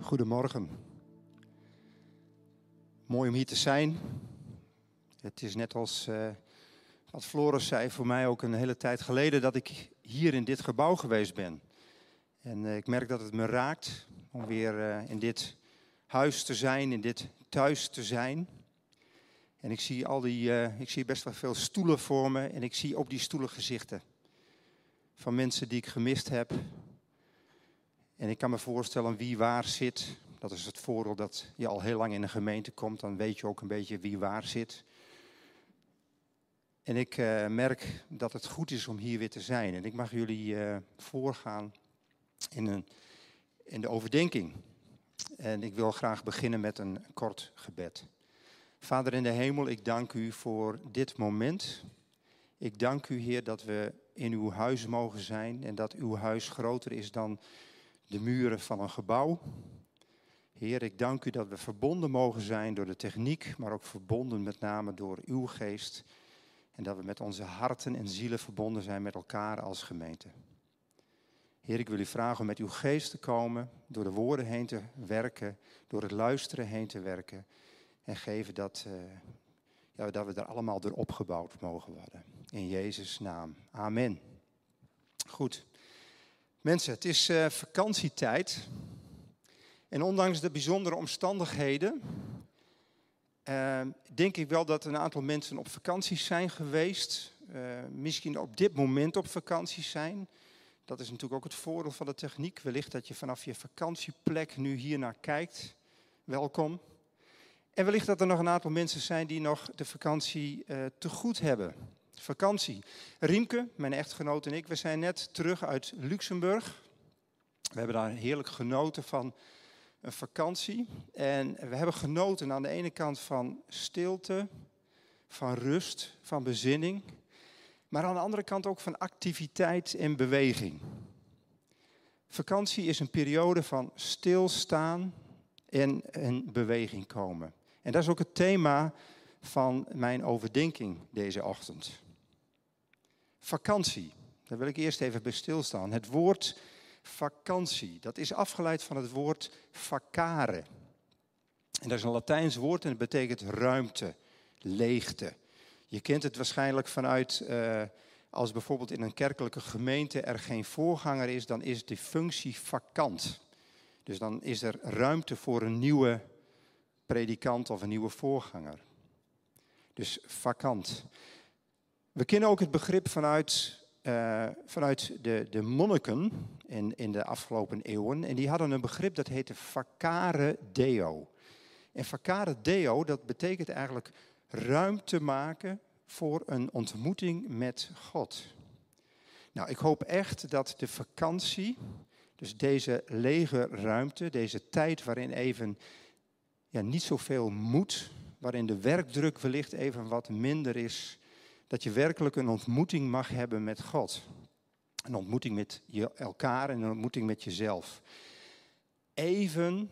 Goedemorgen. Mooi om hier te zijn. Het is net als uh, wat Floris zei, voor mij ook een hele tijd geleden dat ik hier in dit gebouw geweest ben. En uh, ik merk dat het me raakt om weer uh, in dit huis te zijn, in dit thuis te zijn. En ik zie, al die, ik zie best wel veel stoelen voor me en ik zie op die stoelen gezichten. Van mensen die ik gemist heb, en ik kan me voorstellen wie waar zit. Dat is het voordeel dat je al heel lang in een gemeente komt. Dan weet je ook een beetje wie waar zit. En ik uh, merk dat het goed is om hier weer te zijn. En ik mag jullie uh, voorgaan in, een, in de overdenking. En ik wil graag beginnen met een kort gebed. Vader in de hemel, ik dank u voor dit moment. Ik dank u, Heer, dat we in uw huis mogen zijn en dat uw huis groter is dan de muren van een gebouw. Heer, ik dank u dat we verbonden mogen zijn door de techniek, maar ook verbonden met name door uw geest. En dat we met onze harten en zielen verbonden zijn met elkaar als gemeente. Heer, ik wil u vragen om met uw geest te komen, door de woorden heen te werken, door het luisteren heen te werken. En geven dat, uh, ja, dat we er allemaal door opgebouwd mogen worden. In Jezus' naam. Amen. Goed. Mensen, het is uh, vakantietijd. En ondanks de bijzondere omstandigheden, uh, denk ik wel dat een aantal mensen op vakantie zijn geweest. Uh, misschien op dit moment op vakantie zijn. Dat is natuurlijk ook het voordeel van de techniek. Wellicht dat je vanaf je vakantieplek nu hier naar kijkt. Welkom. En wellicht dat er nog een aantal mensen zijn die nog de vakantie te goed hebben vakantie. Riemke, mijn echtgenoot en ik, we zijn net terug uit Luxemburg. We hebben daar heerlijk genoten van een vakantie. En we hebben genoten aan de ene kant van stilte, van rust, van bezinning. Maar aan de andere kant ook van activiteit en beweging. Vakantie is een periode van stilstaan en in beweging komen. En dat is ook het thema van mijn overdenking deze ochtend. Vakantie. Daar wil ik eerst even bij stilstaan. Het woord vakantie, dat is afgeleid van het woord vacare. En dat is een Latijns woord en het betekent ruimte, leegte. Je kent het waarschijnlijk vanuit, uh, als bijvoorbeeld in een kerkelijke gemeente er geen voorganger is, dan is de functie vakant. Dus dan is er ruimte voor een nieuwe predikant of een nieuwe voorganger. Dus vakant. We kennen ook het begrip vanuit, uh, vanuit de, de monniken in, in de afgelopen eeuwen. En die hadden een begrip dat heette vacare deo. En vacare deo, dat betekent eigenlijk ruimte maken voor een ontmoeting met God. Nou, ik hoop echt dat de vakantie, dus deze lege ruimte, deze tijd waarin even ja, niet zoveel moet, waarin de werkdruk wellicht even wat minder is, dat je werkelijk een ontmoeting mag hebben met God. Een ontmoeting met je, elkaar en een ontmoeting met jezelf. Even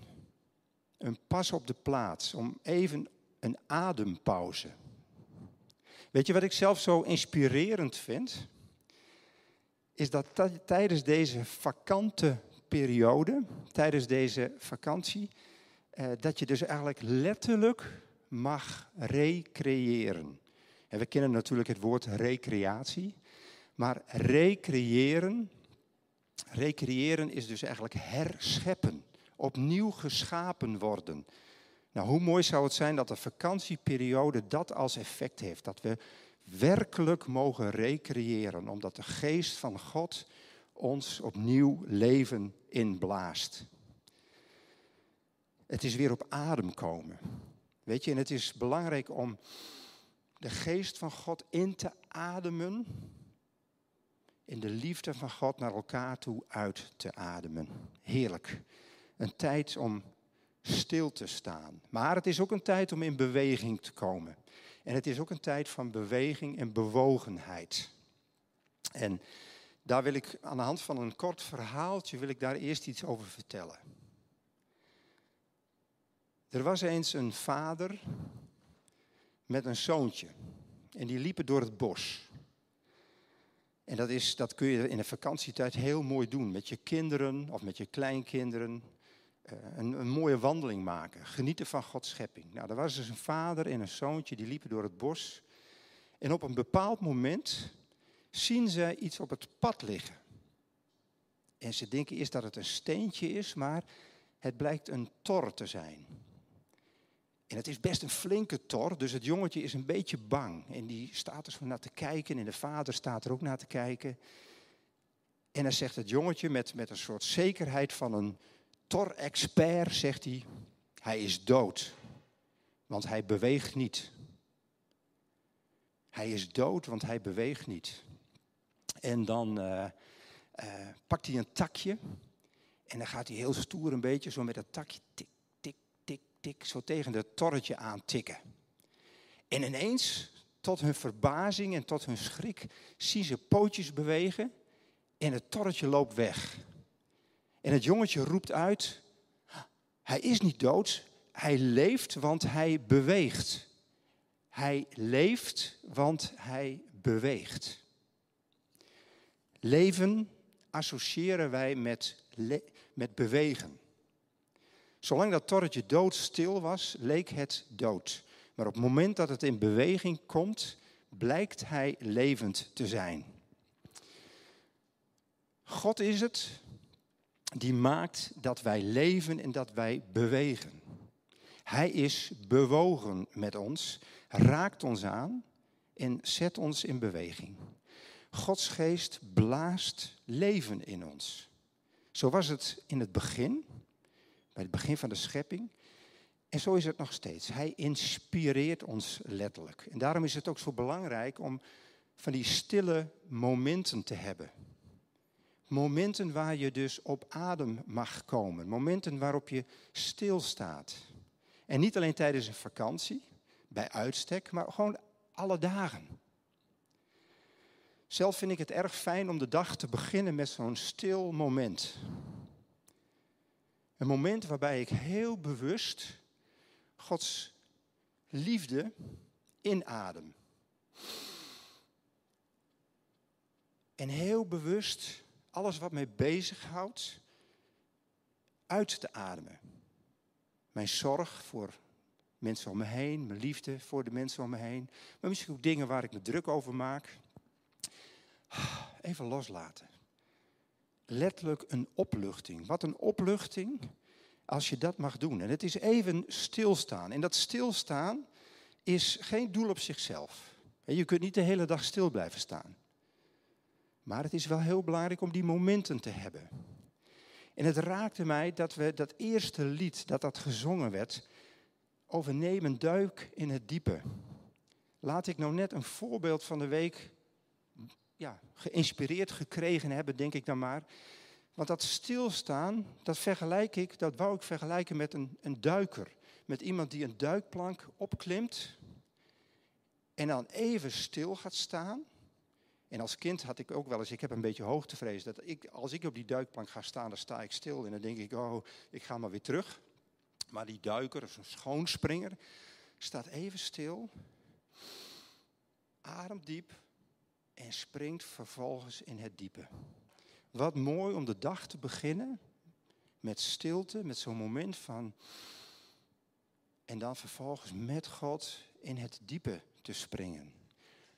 een pas op de plaats, om even een adempauze. Weet je wat ik zelf zo inspirerend vind? Is dat tijdens deze vakante periode, tijdens deze vakantie, eh, dat je dus eigenlijk letterlijk mag recreëren. En we kennen natuurlijk het woord recreatie. Maar recreëren, recreëren is dus eigenlijk herscheppen, opnieuw geschapen worden. Nou, hoe mooi zou het zijn dat de vakantieperiode dat als effect heeft. Dat we werkelijk mogen recreëren, omdat de geest van God ons opnieuw leven inblaast. Het is weer op adem komen. Weet je, en het is belangrijk om de geest van God in te ademen. In de liefde van God naar elkaar toe uit te ademen. Heerlijk. Een tijd om stil te staan. Maar het is ook een tijd om in beweging te komen. En het is ook een tijd van beweging en bewogenheid. En daar wil ik aan de hand van een kort verhaaltje wil ik daar eerst iets over vertellen. Er was eens een vader met een zoontje. En die liepen door het bos. En dat, is, dat kun je in de vakantietijd heel mooi doen. Met je kinderen of met je kleinkinderen. een, een, mooie wandeling maken. Genieten van Gods schepping. Nou, er was dus een vader en een zoontje die liepen door het bos. En op een bepaald moment zien zij iets op het pad liggen. En ze denken eerst dat het een steentje is, maar het blijkt een tor te zijn. En het is best een flinke tor, dus het jongetje is een beetje bang. En die staat er zo naar te kijken en de vader staat er ook naar te kijken. En dan zegt het jongetje met, met een soort zekerheid van een tor-expert, zegt hij, hij is dood. Want hij beweegt niet. Hij is dood, want hij beweegt niet. En dan uh, uh, pakt hij een takje. En dan gaat hij heel stoer een beetje zo met dat takje tik, zo tegen het torretje aantikken. En ineens, tot hun verbazing en tot hun schrik, zien ze pootjes bewegen en het torretje loopt weg. En het jongetje roept uit, hij is niet dood, hij leeft, want hij beweegt. Hij leeft, want hij beweegt. Leven associëren wij met, met bewegen. Zolang dat torretje doodstil was, leek het dood. Maar op het moment dat het in beweging komt, blijkt hij levend te zijn. God is het die maakt dat wij leven en dat wij bewegen. Hij is bewogen met ons, raakt ons aan en zet ons in beweging. Gods geest blaast leven in ons. Zo was het in het begin, bij het begin van de schepping. En zo is het nog steeds. Hij inspireert ons letterlijk. En daarom is het ook zo belangrijk om van die stille momenten te hebben. Momenten waar je dus op adem mag komen. Momenten waarop je stilstaat. En niet alleen tijdens een vakantie, bij uitstek, maar gewoon alle dagen. Zelf vind ik het erg fijn om de dag te beginnen met zo'n stil moment. Een moment waarbij ik heel bewust Gods liefde inadem. En heel bewust alles wat mij bezighoudt uit te ademen. Mijn zorg voor mensen om me heen, mijn liefde voor de mensen om me heen, maar misschien ook dingen waar ik me druk over maak. Even loslaten. Letterlijk een opluchting. Wat een opluchting als je dat mag doen. En het is even stilstaan. En dat stilstaan is geen doel op zichzelf. Je kunt niet de hele dag stil blijven staan. Maar het is wel heel belangrijk om die momenten te hebben. En het raakte mij dat we dat eerste lied dat dat gezongen werd, over neem een duik in het diepe. Laat ik nou net een voorbeeld van de week ja, geïnspireerd gekregen hebben, denk ik dan maar. Want dat stilstaan, dat vergelijk ik, dat wou ik vergelijken met een, een duiker. Met iemand die een duikplank opklimt en dan even stil gaat staan. En als kind had ik ook wel eens, ik heb een beetje hoogtevrees, dat ik, als ik op die duikplank ga staan, dan sta ik stil en dan denk ik, oh, ik ga maar weer terug. Maar die duiker, of een schoonspringer, staat even stil, ademt diep en springt vervolgens in het diepe. Wat mooi om de dag te beginnen met stilte, met zo'n moment van. En dan vervolgens met God in het diepe te springen.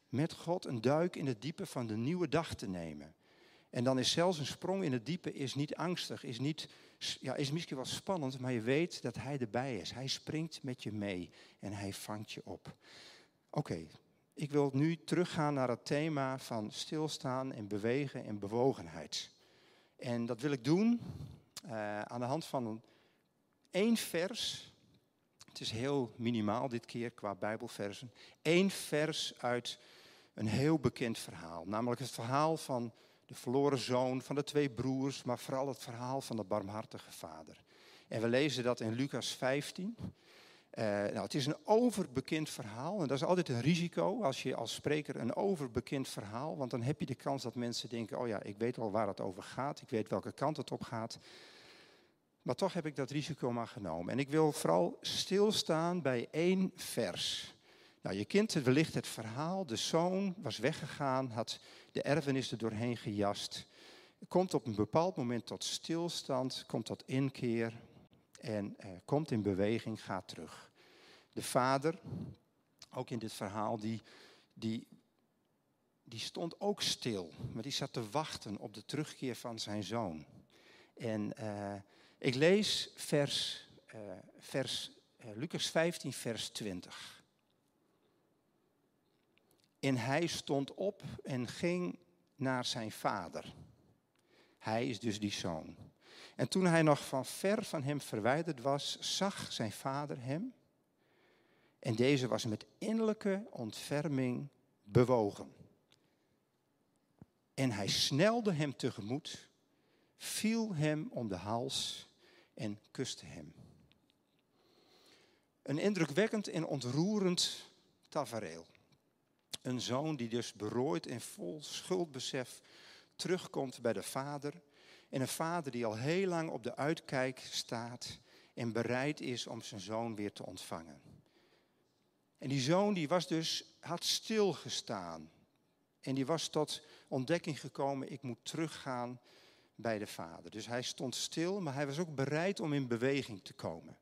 Met God een duik in het diepe van de nieuwe dag te nemen. En dan is zelfs een sprong in het diepe is niet angstig, is, niet, ja, is misschien wel spannend, maar je weet dat Hij erbij is. Hij springt met je mee en Hij vangt je op. Oké, ik wil nu teruggaan naar het thema van stilstaan en bewegen en bewogenheid. En dat wil ik doen uh, aan de hand van één vers. Het is heel minimaal dit keer qua Bijbelversen. Eén vers uit een heel bekend verhaal. Namelijk het verhaal van de verloren zoon, van de twee broers, maar vooral het verhaal van de barmhartige vader. En we lezen dat in Lucas 15. Uh, nou, het is een overbekend verhaal en dat is altijd een risico als je als spreker een overbekend verhaal, want dan heb je de kans dat mensen denken, oh ja, ik weet al waar het over gaat, ik weet welke kant het op gaat. Maar toch heb ik dat risico maar genomen. En ik wil vooral stilstaan bij één vers. Nou, je kent wellicht het verhaal. De zoon was weggegaan, had de erfenis er doorheen gejast. Komt op een bepaald moment tot stilstand, komt tot inkeer. En uh, komt in beweging, gaat terug. De vader, ook in dit verhaal, die, die, die stond ook stil, maar die zat te wachten op de terugkeer van zijn zoon. En uh, ik lees vers, uh, vers Lucas 15, vers 20. En hij stond op en ging naar zijn vader. Hij is dus die zoon. En toen hij nog van ver van hem verwijderd was, zag zijn vader hem. En deze was met innerlijke ontferming bewogen. En hij snelde hem tegemoet, viel hem om de hals en kuste hem. Een indrukwekkend en ontroerend tafereel. Een zoon die dus berooid en vol schuldbesef terugkomt bij de vader. En een vader die al heel lang op de uitkijk staat en bereid is om zijn zoon weer te ontvangen. En die zoon die was dus, had stilgestaan. En die was tot ontdekking gekomen, ik moet teruggaan bij de vader. Dus hij stond stil, maar hij was ook bereid om in beweging te komen.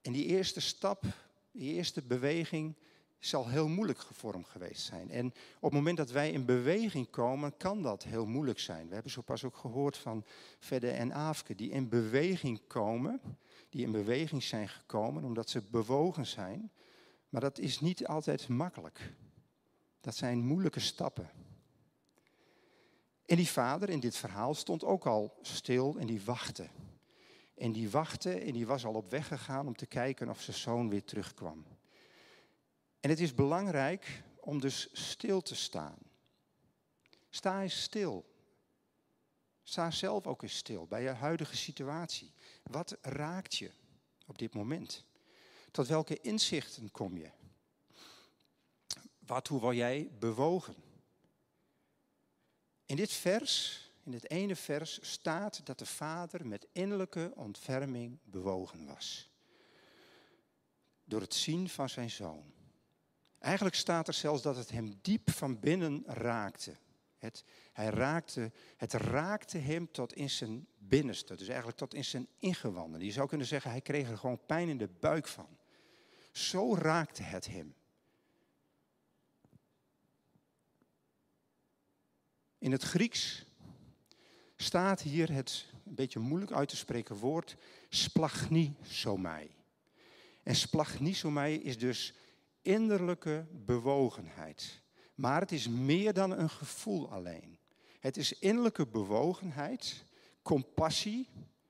En die eerste stap, die eerste beweging, zal heel moeilijk gevormd geweest zijn. En op het moment dat wij in beweging komen, kan dat heel moeilijk zijn. We hebben zo pas ook gehoord van Vedde en Aafke, die in beweging komen, die in beweging zijn gekomen omdat ze bewogen zijn. Maar dat is niet altijd makkelijk. Dat zijn moeilijke stappen. En die vader in dit verhaal stond ook al stil en die wachtte. En die wachtte en die was al op weg gegaan om te kijken of zijn zoon weer terugkwam. En het is belangrijk om dus stil te staan. Sta eens stil. Sta zelf ook eens stil bij je huidige situatie. Wat raakt je op dit moment? Tot welke inzichten kom je? Waartoe wil jij bewogen? In dit vers, in dit ene vers, staat dat de vader met innerlijke ontferming bewogen was. Door het zien van zijn zoon. Eigenlijk staat er zelfs dat het hem diep van binnen raakte. Het, hij raakte, het raakte hem tot in zijn binnenste, dus eigenlijk tot in zijn ingewanden. Je zou kunnen zeggen, hij kreeg er gewoon pijn in de buik van. Zo raakte het hem. In het Grieks staat hier het een beetje moeilijk uit te spreken woord splagnisomai. En splagnisomai is dus innerlijke bewogenheid. Maar het is meer dan een gevoel alleen. Het is innerlijke bewogenheid, compassie,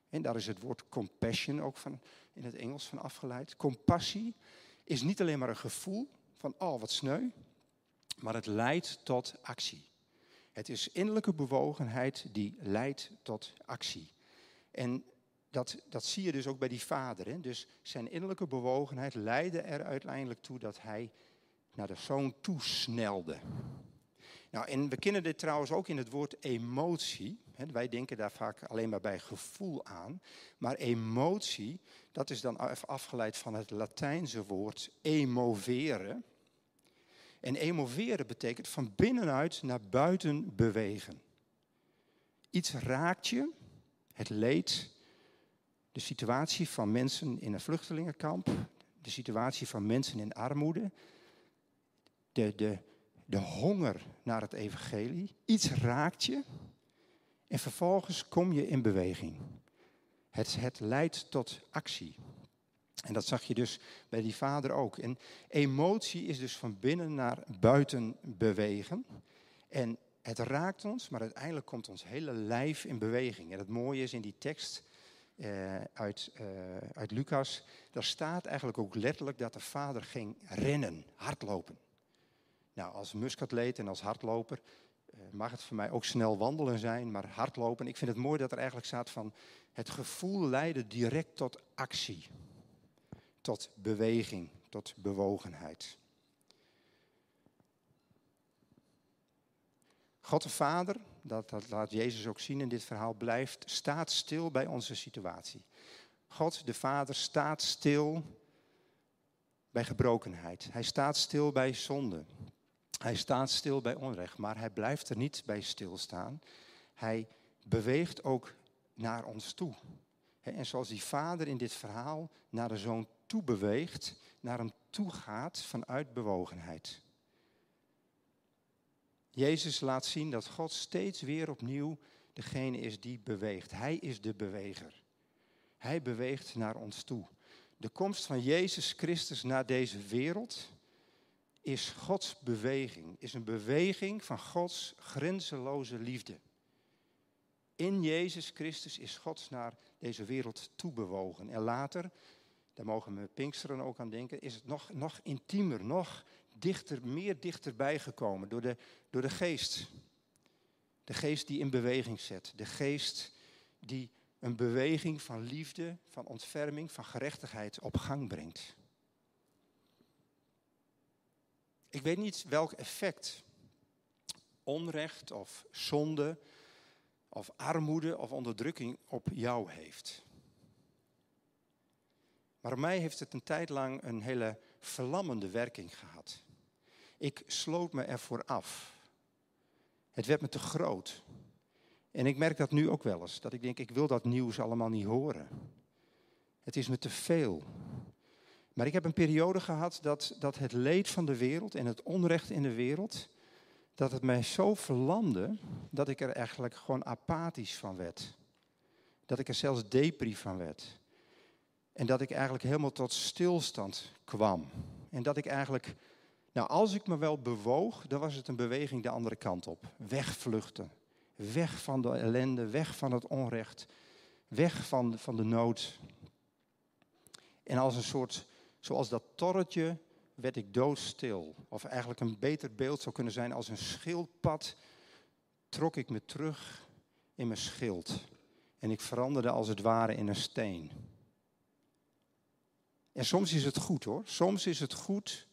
en daar is het woord compassion ook van, in het Engels van afgeleid. Compassie is niet alleen maar een gevoel van, oh wat sneu, maar het leidt tot actie. Het is innerlijke bewogenheid die leidt tot actie. En dat, dat zie je dus ook bij die vader. Hè? Dus zijn innerlijke bewogenheid leidde er uiteindelijk toe dat hij naar de zoon toesnelde. Nou, en we kennen dit trouwens ook in het woord emotie. Wij denken daar vaak alleen maar bij gevoel aan. Maar emotie, dat is dan afgeleid van het Latijnse woord emoveren. En emoveren betekent van binnenuit naar buiten bewegen. Iets raakt je, het leed, de situatie van mensen in een vluchtelingenkamp, de situatie van mensen in armoede, de, de, de honger naar het evangelie. Iets raakt je en vervolgens kom je in beweging. Het, het leidt tot actie. En dat zag je dus bij die vader ook. En emotie is dus van binnen naar buiten bewegen. En het raakt ons, maar uiteindelijk komt ons hele lijf in beweging. En het mooie is in die tekst uh, uit, uh, uit Lucas, daar staat eigenlijk ook letterlijk dat de vader ging rennen, hardlopen. Nou, als muskatleet en als hardloper uh, mag het voor mij ook snel wandelen zijn, maar hardlopen, ik vind het mooi dat er eigenlijk staat van het gevoel leidde direct tot actie, tot beweging, tot bewogenheid. God de Vader, dat, dat laat Jezus ook zien in dit verhaal, blijft, staat stil bij onze situatie. God de Vader staat stil bij gebrokenheid. Hij staat stil bij zonde. Hij staat stil bij onrecht, maar hij blijft er niet bij stilstaan. Hij beweegt ook naar ons toe. En zoals die vader in dit verhaal naar de zoon toe beweegt, naar hem toe gaat vanuit bewogenheid. Jezus laat zien dat God steeds weer opnieuw degene is die beweegt. Hij is de beweger. Hij beweegt naar ons toe. De komst van Jezus Christus naar deze wereld is Gods beweging, is een beweging van Gods grenzeloze liefde. In Jezus Christus is God naar deze wereld toebewogen. En later, daar mogen we Pinksteren ook aan denken, is het nog, nog intiemer, nog dichter, meer dichterbij gekomen door de, door de geest. De geest die in beweging zet. De geest die een beweging van liefde, van ontferming, van gerechtigheid op gang brengt. Ik weet niet welk effect onrecht of zonde of armoede of onderdrukking op jou heeft. Maar op mij heeft het een tijd lang een hele verlammende werking gehad. Ik sloot me ervoor af. Het werd me te groot. En ik merk dat nu ook wel eens. Dat ik denk, ik wil dat nieuws allemaal niet horen. Het is me te veel. Maar ik heb een periode gehad dat, dat het leed van de wereld en het onrecht in de wereld, dat het mij zo verlamde dat ik er eigenlijk gewoon apathisch van werd. Dat ik er zelfs depri van werd. En dat ik eigenlijk helemaal tot stilstand kwam. En dat ik eigenlijk, nou als ik me wel bewoog, dan was het een beweging de andere kant op. Wegvluchten. Weg van de ellende, weg van het onrecht, weg van, van de nood. En als een soort, zoals dat torretje, werd ik doodstil. Of eigenlijk een beter beeld zou kunnen zijn als een schildpad, trok ik me terug in mijn schild. En ik veranderde als het ware in een steen. En soms is het goed hoor. Soms is het goed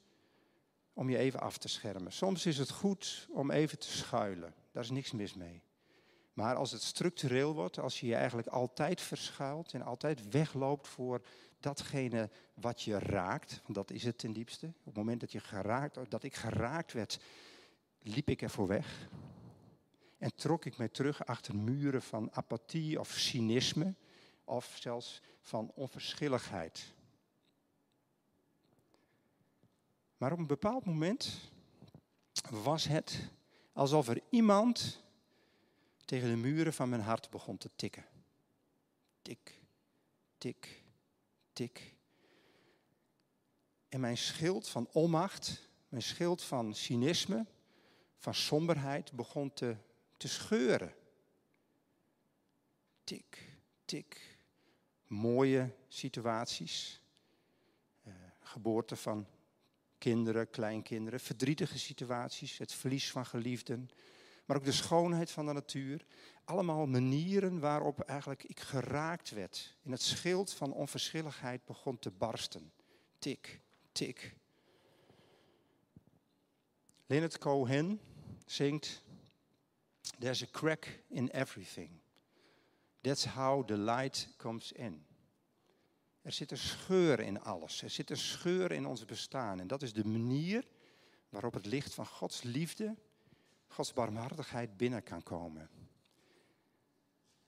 om je even af te schermen. Soms is het goed om even te schuilen. Daar is niks mis mee. Maar als het structureel wordt, als je je eigenlijk altijd verschuilt en altijd wegloopt voor datgene wat je raakt, want dat is het ten diepste. Op het moment dat, je geraakt, dat ik geraakt werd, liep ik ervoor weg. En trok ik mij terug achter muren van apathie of cynisme, of zelfs van onverschilligheid. Maar op een bepaald moment was het alsof er iemand tegen de muren van mijn hart begon te tikken. Tik, tik, tik. En mijn schild van onmacht, mijn schild van cynisme, van somberheid begon te, te scheuren. Tik, tik. Mooie situaties. Uh, geboorte van kinderen, kleinkinderen, verdrietige situaties, het verlies van geliefden, maar ook de schoonheid van de natuur. Allemaal manieren waarop eigenlijk ik geraakt werd. In het schild van onverschilligheid begon te barsten. Tik, tik. Leonard Cohen zingt: There's a crack in everything. That's how the light comes in. Er zit een scheur in alles. Er zit een scheur in ons bestaan. En dat is de manier waarop het licht van Gods liefde Gods barmhartigheid binnen kan komen.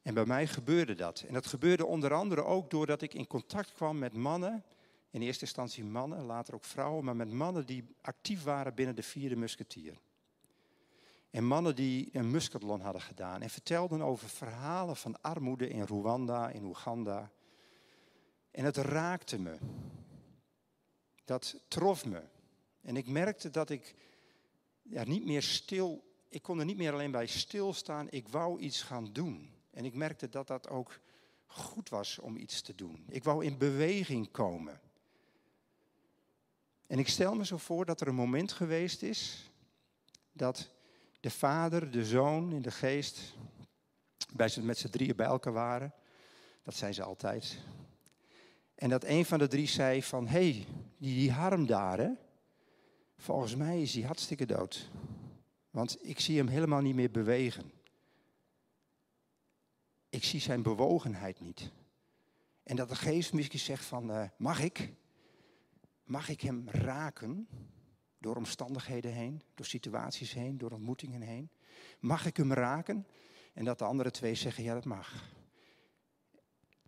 En bij mij gebeurde dat. En dat gebeurde onder andere ook doordat ik in contact kwam met mannen, in eerste instantie mannen, later ook vrouwen, maar met mannen die actief waren binnen de vierde musketier. En mannen die een muskathlon hadden gedaan en vertelden over verhalen van armoede in Rwanda, in Oeganda. En het raakte me. Dat trof me. En ik merkte dat ik ja, niet meer stil ik kon er niet meer alleen bij stilstaan. Ik wou iets gaan doen. En ik merkte dat dat ook goed was om iets te doen. Ik wou in beweging komen. En ik stel me zo voor dat er een moment geweest is dat de vader, de zoon in de geest bij met z'n drieën bij elkaar waren. Dat zijn ze altijd. En dat een van de drie zei van, hé, hey, die, die harm daar, hè? volgens mij is hij hartstikke dood. Want ik zie hem helemaal niet meer bewegen. Ik zie zijn bewogenheid niet. En dat de geest misschien zegt van, uh, mag ik? Mag ik hem raken? Door omstandigheden heen, door situaties heen, door ontmoetingen heen. Mag ik hem raken? En dat de andere twee zeggen, ja dat mag.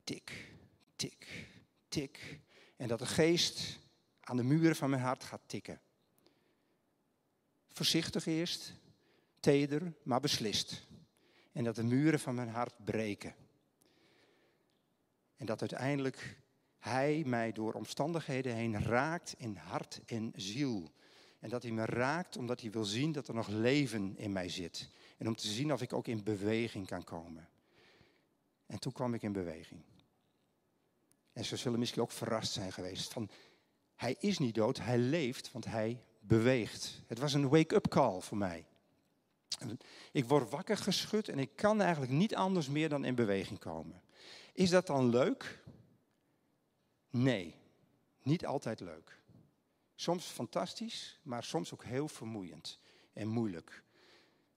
tik, tik, tik. En dat de geest aan de muren van mijn hart gaat tikken. Voorzichtig eerst, teder, maar beslist. En dat de muren van mijn hart breken. En dat uiteindelijk Hij mij door omstandigheden heen raakt in hart en ziel. En dat Hij me raakt omdat Hij wil zien dat er nog leven in mij zit. En om te zien of ik ook in beweging kan komen. En toen kwam ik in beweging. En ze zullen misschien ook verrast zijn geweest van, hij is niet dood, hij leeft, want hij beweegt. Het was een wake-up call voor mij. Ik word wakker geschud en ik kan eigenlijk niet anders meer dan in beweging komen. Is dat dan leuk? Nee, niet altijd leuk. Soms fantastisch, maar soms ook heel vermoeiend en moeilijk.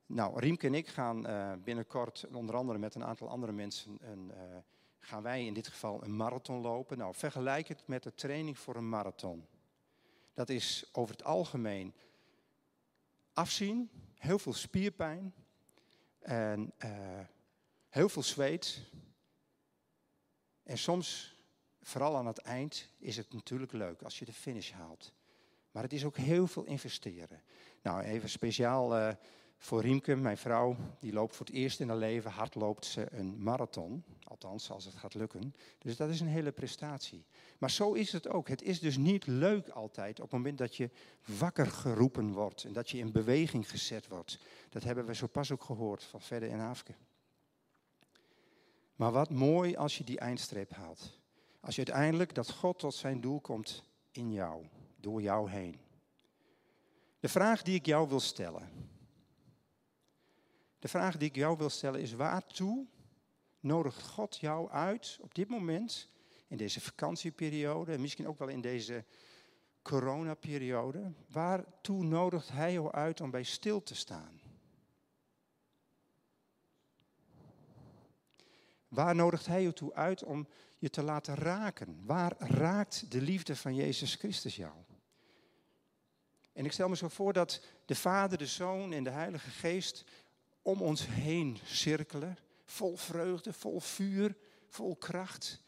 Nou, Riemke en ik gaan uh, binnenkort, onder andere met een aantal andere mensen, een, uh, gaan wij in dit geval een marathon lopen. Nou, vergelijk het met de training voor een marathon. Dat is over het algemeen afzien, heel veel spierpijn en uh, heel veel zweet. En soms, vooral aan het eind, is het natuurlijk leuk als je de finish haalt. Maar het is ook heel veel investeren. Nou, even speciaal uh, voor Riemke, mijn vrouw, die loopt voor het eerst in haar leven, hard loopt ze een marathon. Althans, als het gaat lukken. Dus dat is een hele prestatie. Maar zo is het ook. Het is dus niet leuk altijd op het moment dat je wakker geroepen wordt en dat je in beweging gezet wordt. Dat hebben we zo pas ook gehoord van Verder in Afke. Maar wat mooi als je die eindstreep haalt. Als je uiteindelijk dat God tot zijn doel komt in jou, door jou heen. De vraag die ik jou wil stellen. De vraag die ik jou wil stellen is: waartoe nodigt God jou uit op dit moment, in deze vakantieperiode, en misschien ook wel in deze coronaperiode? Waartoe nodigt Hij jou uit om bij stil te staan? Waar nodigt Hij je toe uit om je te laten raken? Waar raakt de liefde van Jezus Christus jou? En ik stel me zo voor dat de Vader, de Zoon en de Heilige Geest om ons heen cirkelen, vol vreugde, vol vuur, vol kracht.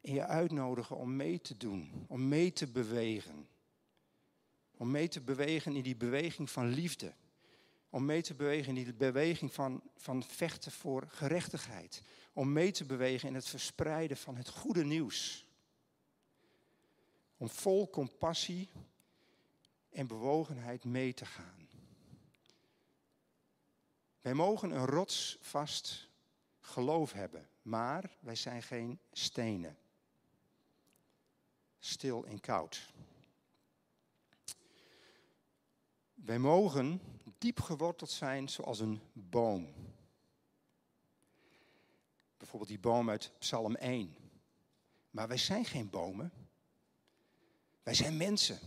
En je uitnodigen om mee te doen, om mee te bewegen. Om mee te bewegen in die beweging van liefde. Om mee te bewegen in die beweging van, van vechten voor gerechtigheid. Om mee te bewegen in het verspreiden van het goede nieuws. Om vol compassie en bewogenheid mee te gaan. Wij mogen een rotsvast geloof hebben, maar wij zijn geen stenen. Stil en koud. Wij mogen diep geworteld zijn zoals een boom. Bijvoorbeeld die boom uit Psalm 1. Maar wij zijn geen bomen. Wij zijn mensen.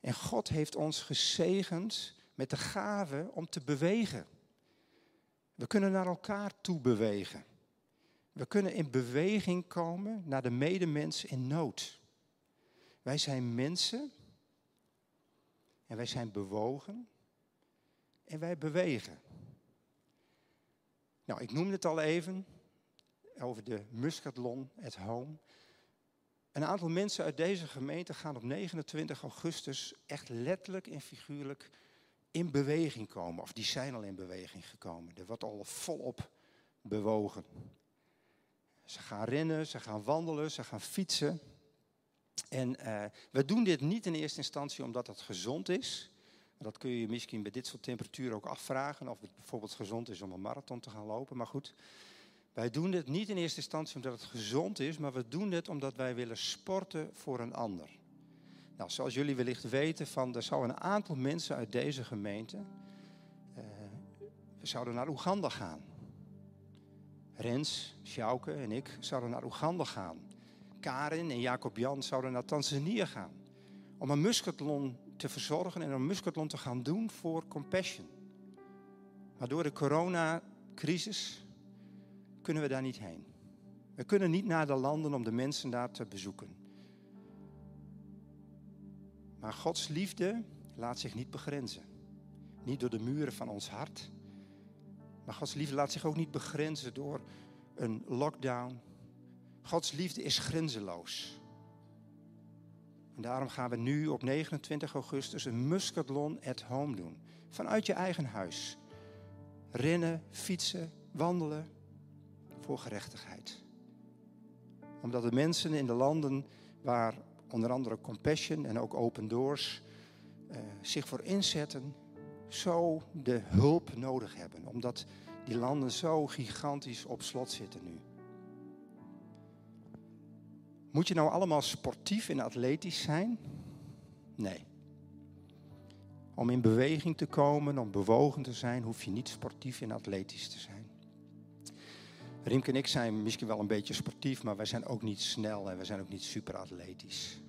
En God heeft ons gezegend met de gave om te bewegen. We kunnen naar elkaar toe bewegen. We kunnen in beweging komen naar de medemens in nood. Wij zijn mensen en wij zijn bewogen en wij bewegen. Nou, ik noemde het al even over de Muscatlon at Home. Een aantal mensen uit deze gemeente gaan op 29 augustus echt letterlijk en figuurlijk in beweging komen. Of die zijn al in beweging gekomen. Er wordt al volop bewogen. Ze gaan rennen, ze gaan wandelen, ze gaan fietsen. En uh, we doen dit niet in eerste instantie omdat het gezond is. Dat kun je je misschien bij dit soort temperaturen ook afvragen. Of het bijvoorbeeld gezond is om een marathon te gaan lopen. Maar goed, wij doen dit niet in eerste instantie omdat het gezond is. Maar we doen dit omdat wij willen sporten voor een ander. Nou, zoals jullie wellicht weten, van, er zou een aantal mensen uit deze gemeente uh, zouden naar Oeganda gaan. Rens, Sjouke en ik zouden naar Oeganda gaan. Karin en Jacob Jan zouden naar Tanzania gaan. Om een muskathlon te verzorgen en een muskathlon te gaan doen voor Compassion. Maar door de coronacrisis kunnen we daar niet heen. We kunnen niet naar de landen om de mensen daar te bezoeken. Maar Gods liefde laat zich niet begrenzen. Niet door de muren van ons hart. Maar Gods liefde laat zich ook niet begrenzen door een lockdown, Gods liefde is grenzeloos. En daarom gaan we nu op 29 augustus een Muscatlon at home doen. Vanuit je eigen huis. Rennen, fietsen, wandelen voor gerechtigheid. Omdat de mensen in de landen waar onder andere Compassion en ook Open Doors uh, zich voor inzetten, zo de hulp nodig hebben. Omdat die landen zo gigantisch op slot zitten nu. Moet je nou allemaal sportief en atletisch zijn? Nee. Om in beweging te komen, om bewogen te zijn, hoef je niet sportief en atletisch te zijn. Riemke en ik zijn misschien wel een beetje sportief, maar wij zijn ook niet snel en we zijn ook niet super atletisch.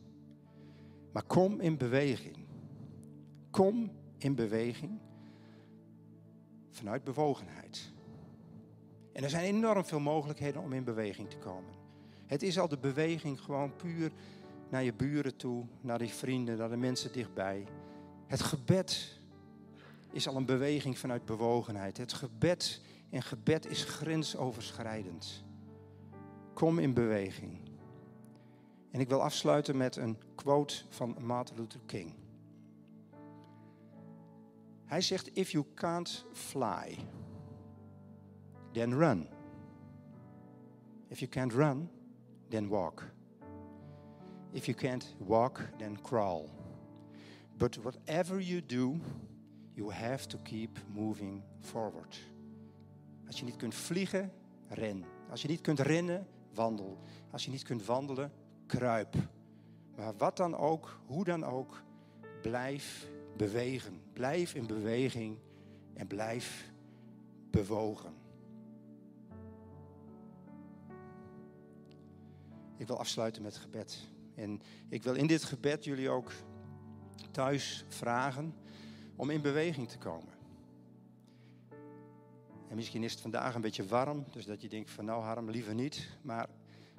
Maar kom in beweging. Kom in beweging vanuit bewogenheid. En er zijn enorm veel mogelijkheden om in beweging te komen. Het is al de beweging gewoon puur naar je buren toe, naar die vrienden, naar de mensen dichtbij. Het gebed is al een beweging vanuit bewogenheid. Het gebed en gebed is grensoverschrijdend. Kom in beweging. En ik wil afsluiten met een quote van Martin Luther King. Hij zegt: If you can't fly, then run. If you can't run, then walk. If you can't walk, then crawl. But whatever you do, you have to keep moving forward. Als je niet kunt vliegen, ren. Als je niet kunt rennen, wandel. Als je niet kunt wandelen, kruip. Maar wat dan ook, hoe dan ook, blijf bewegen. Blijf in beweging en blijf bewogen. Ik wil afsluiten met gebed. En ik wil in dit gebed jullie ook thuis vragen om in beweging te komen. En misschien is het vandaag een beetje warm, dus dat je denkt van nou Harm, liever niet. Maar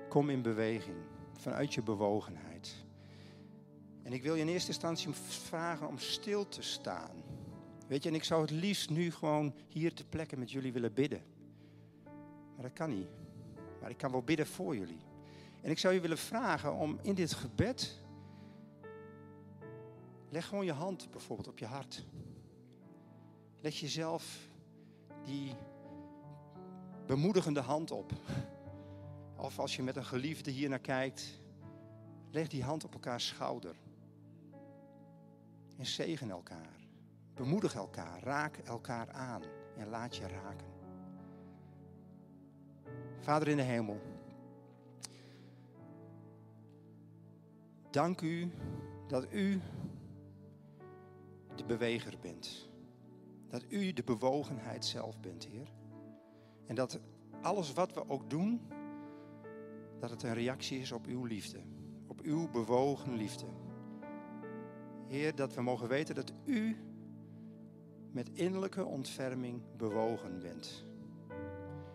kom in beweging, vanuit je bewogenheid. En ik wil je in eerste instantie vragen om stil te staan. Weet je, en ik zou het liefst nu gewoon hier te plekken met jullie willen bidden. Maar dat kan niet. Maar ik kan wel bidden voor jullie. En ik zou je willen vragen om in dit gebed. Leg gewoon je hand bijvoorbeeld op je hart. Leg jezelf die bemoedigende hand op. Of als je met een geliefde hier naar kijkt, leg die hand op elkaars schouder. En zegen elkaar. Bemoedig elkaar. Raak elkaar aan. En laat je raken. Vader in de hemel. Dank u dat u de beweger bent. Dat u de bewogenheid zelf bent, Heer. En dat alles wat we ook doen, dat het een reactie is op uw liefde. Op uw bewogen liefde. Heer, dat we mogen weten dat u met innerlijke ontferming bewogen bent.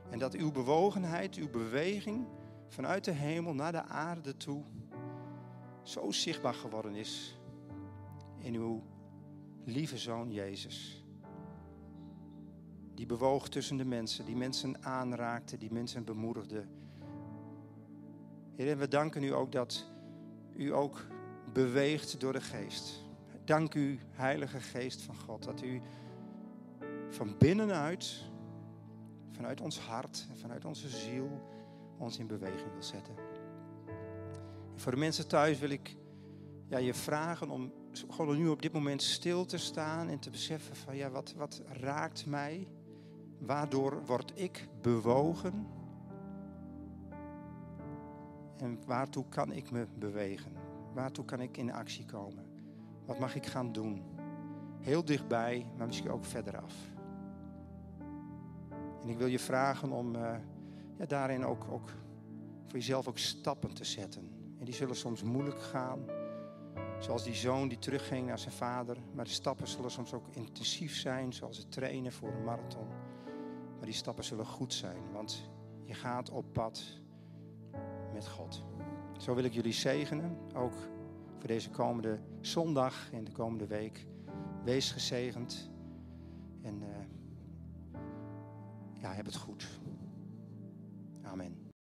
En dat uw bewogenheid, uw beweging vanuit de hemel naar de aarde toe zo zichtbaar geworden is in uw lieve zoon Jezus. Die bewoog tussen de mensen, die mensen aanraakte, die mensen bemoedigde. En we danken u ook dat u ook beweegt door de geest. Dank u, Heilige Geest van God, dat u van binnenuit, vanuit ons hart en vanuit onze ziel, ons in beweging wil zetten. Voor de mensen thuis wil ik ja, je vragen om gewoon nu op dit moment stil te staan en te beseffen van ja, wat, wat raakt mij? Waardoor word ik bewogen? En waartoe kan ik me bewegen? Waartoe kan ik in actie komen? Wat mag ik gaan doen? Heel dichtbij, maar misschien ook verderaf. En ik wil je vragen om uh, ja, daarin ook, ook voor jezelf ook stappen te zetten. En die zullen soms moeilijk gaan. Zoals die zoon die terugging naar zijn vader. Maar de stappen zullen soms ook intensief zijn, zoals het trainen voor een marathon. Maar die stappen zullen goed zijn, want je gaat op pad God. Zo wil ik jullie zegenen, ook voor deze komende zondag en de komende week. Wees gezegend en uh, ja, heb het goed. Amen.